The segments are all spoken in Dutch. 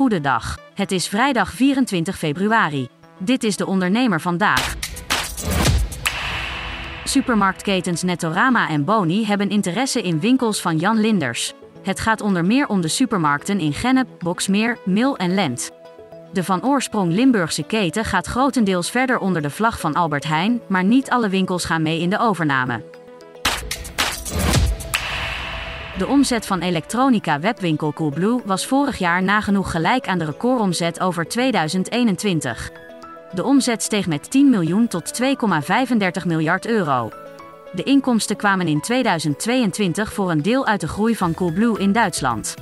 Goedendag. Het is vrijdag 24 februari. Dit is de ondernemer vandaag. Supermarktketens Nettorama en Boni hebben interesse in winkels van Jan Linders. Het gaat onder meer om de supermarkten in Gennep, Boksmeer, Mil en Lent. De van oorsprong Limburgse keten gaat grotendeels verder onder de vlag van Albert Heijn, maar niet alle winkels gaan mee in de overname. De omzet van elektronica webwinkel Coolblue was vorig jaar nagenoeg gelijk aan de recordomzet over 2021. De omzet steeg met 10 miljoen tot 2,35 miljard euro. De inkomsten kwamen in 2022 voor een deel uit de groei van Coolblue in Duitsland.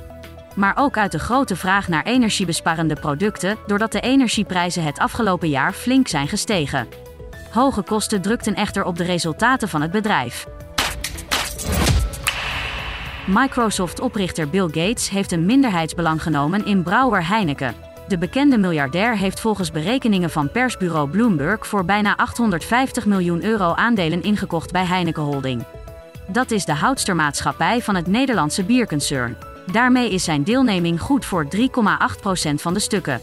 Maar ook uit de grote vraag naar energiebesparende producten, doordat de energieprijzen het afgelopen jaar flink zijn gestegen. Hoge kosten drukten echter op de resultaten van het bedrijf. Microsoft-oprichter Bill Gates heeft een minderheidsbelang genomen in brouwer Heineken. De bekende miljardair heeft volgens berekeningen van persbureau Bloomberg voor bijna 850 miljoen euro aandelen ingekocht bij Heineken Holding. Dat is de houdstermaatschappij van het Nederlandse bierconcern. Daarmee is zijn deelneming goed voor 3,8% van de stukken.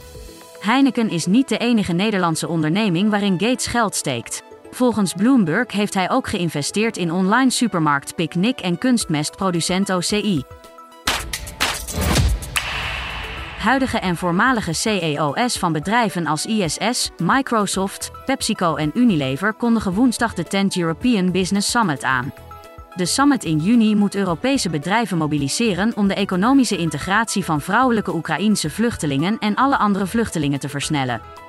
Heineken is niet de enige Nederlandse onderneming waarin Gates geld steekt. Volgens Bloomberg heeft hij ook geïnvesteerd in online supermarkt Picnic en kunstmestproducent OCI. Huidige en voormalige CEO's van bedrijven als ISS, Microsoft, PepsiCo en Unilever kondigen woensdag de 10th European Business Summit aan. De summit in juni moet Europese bedrijven mobiliseren om de economische integratie van vrouwelijke Oekraïense vluchtelingen en alle andere vluchtelingen te versnellen.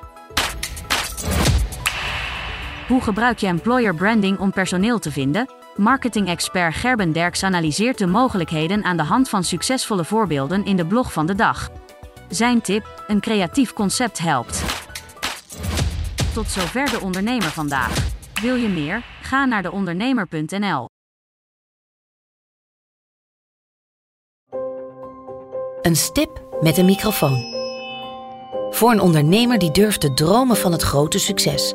Hoe gebruik je employer branding om personeel te vinden? Marketing-expert Gerben Derks analyseert de mogelijkheden aan de hand van succesvolle voorbeelden in de blog van de dag. Zijn tip: een creatief concept helpt. Tot zover de ondernemer vandaag. Wil je meer? Ga naar deondernemer.nl. Een stip met een microfoon. Voor een ondernemer die durft te dromen van het grote succes.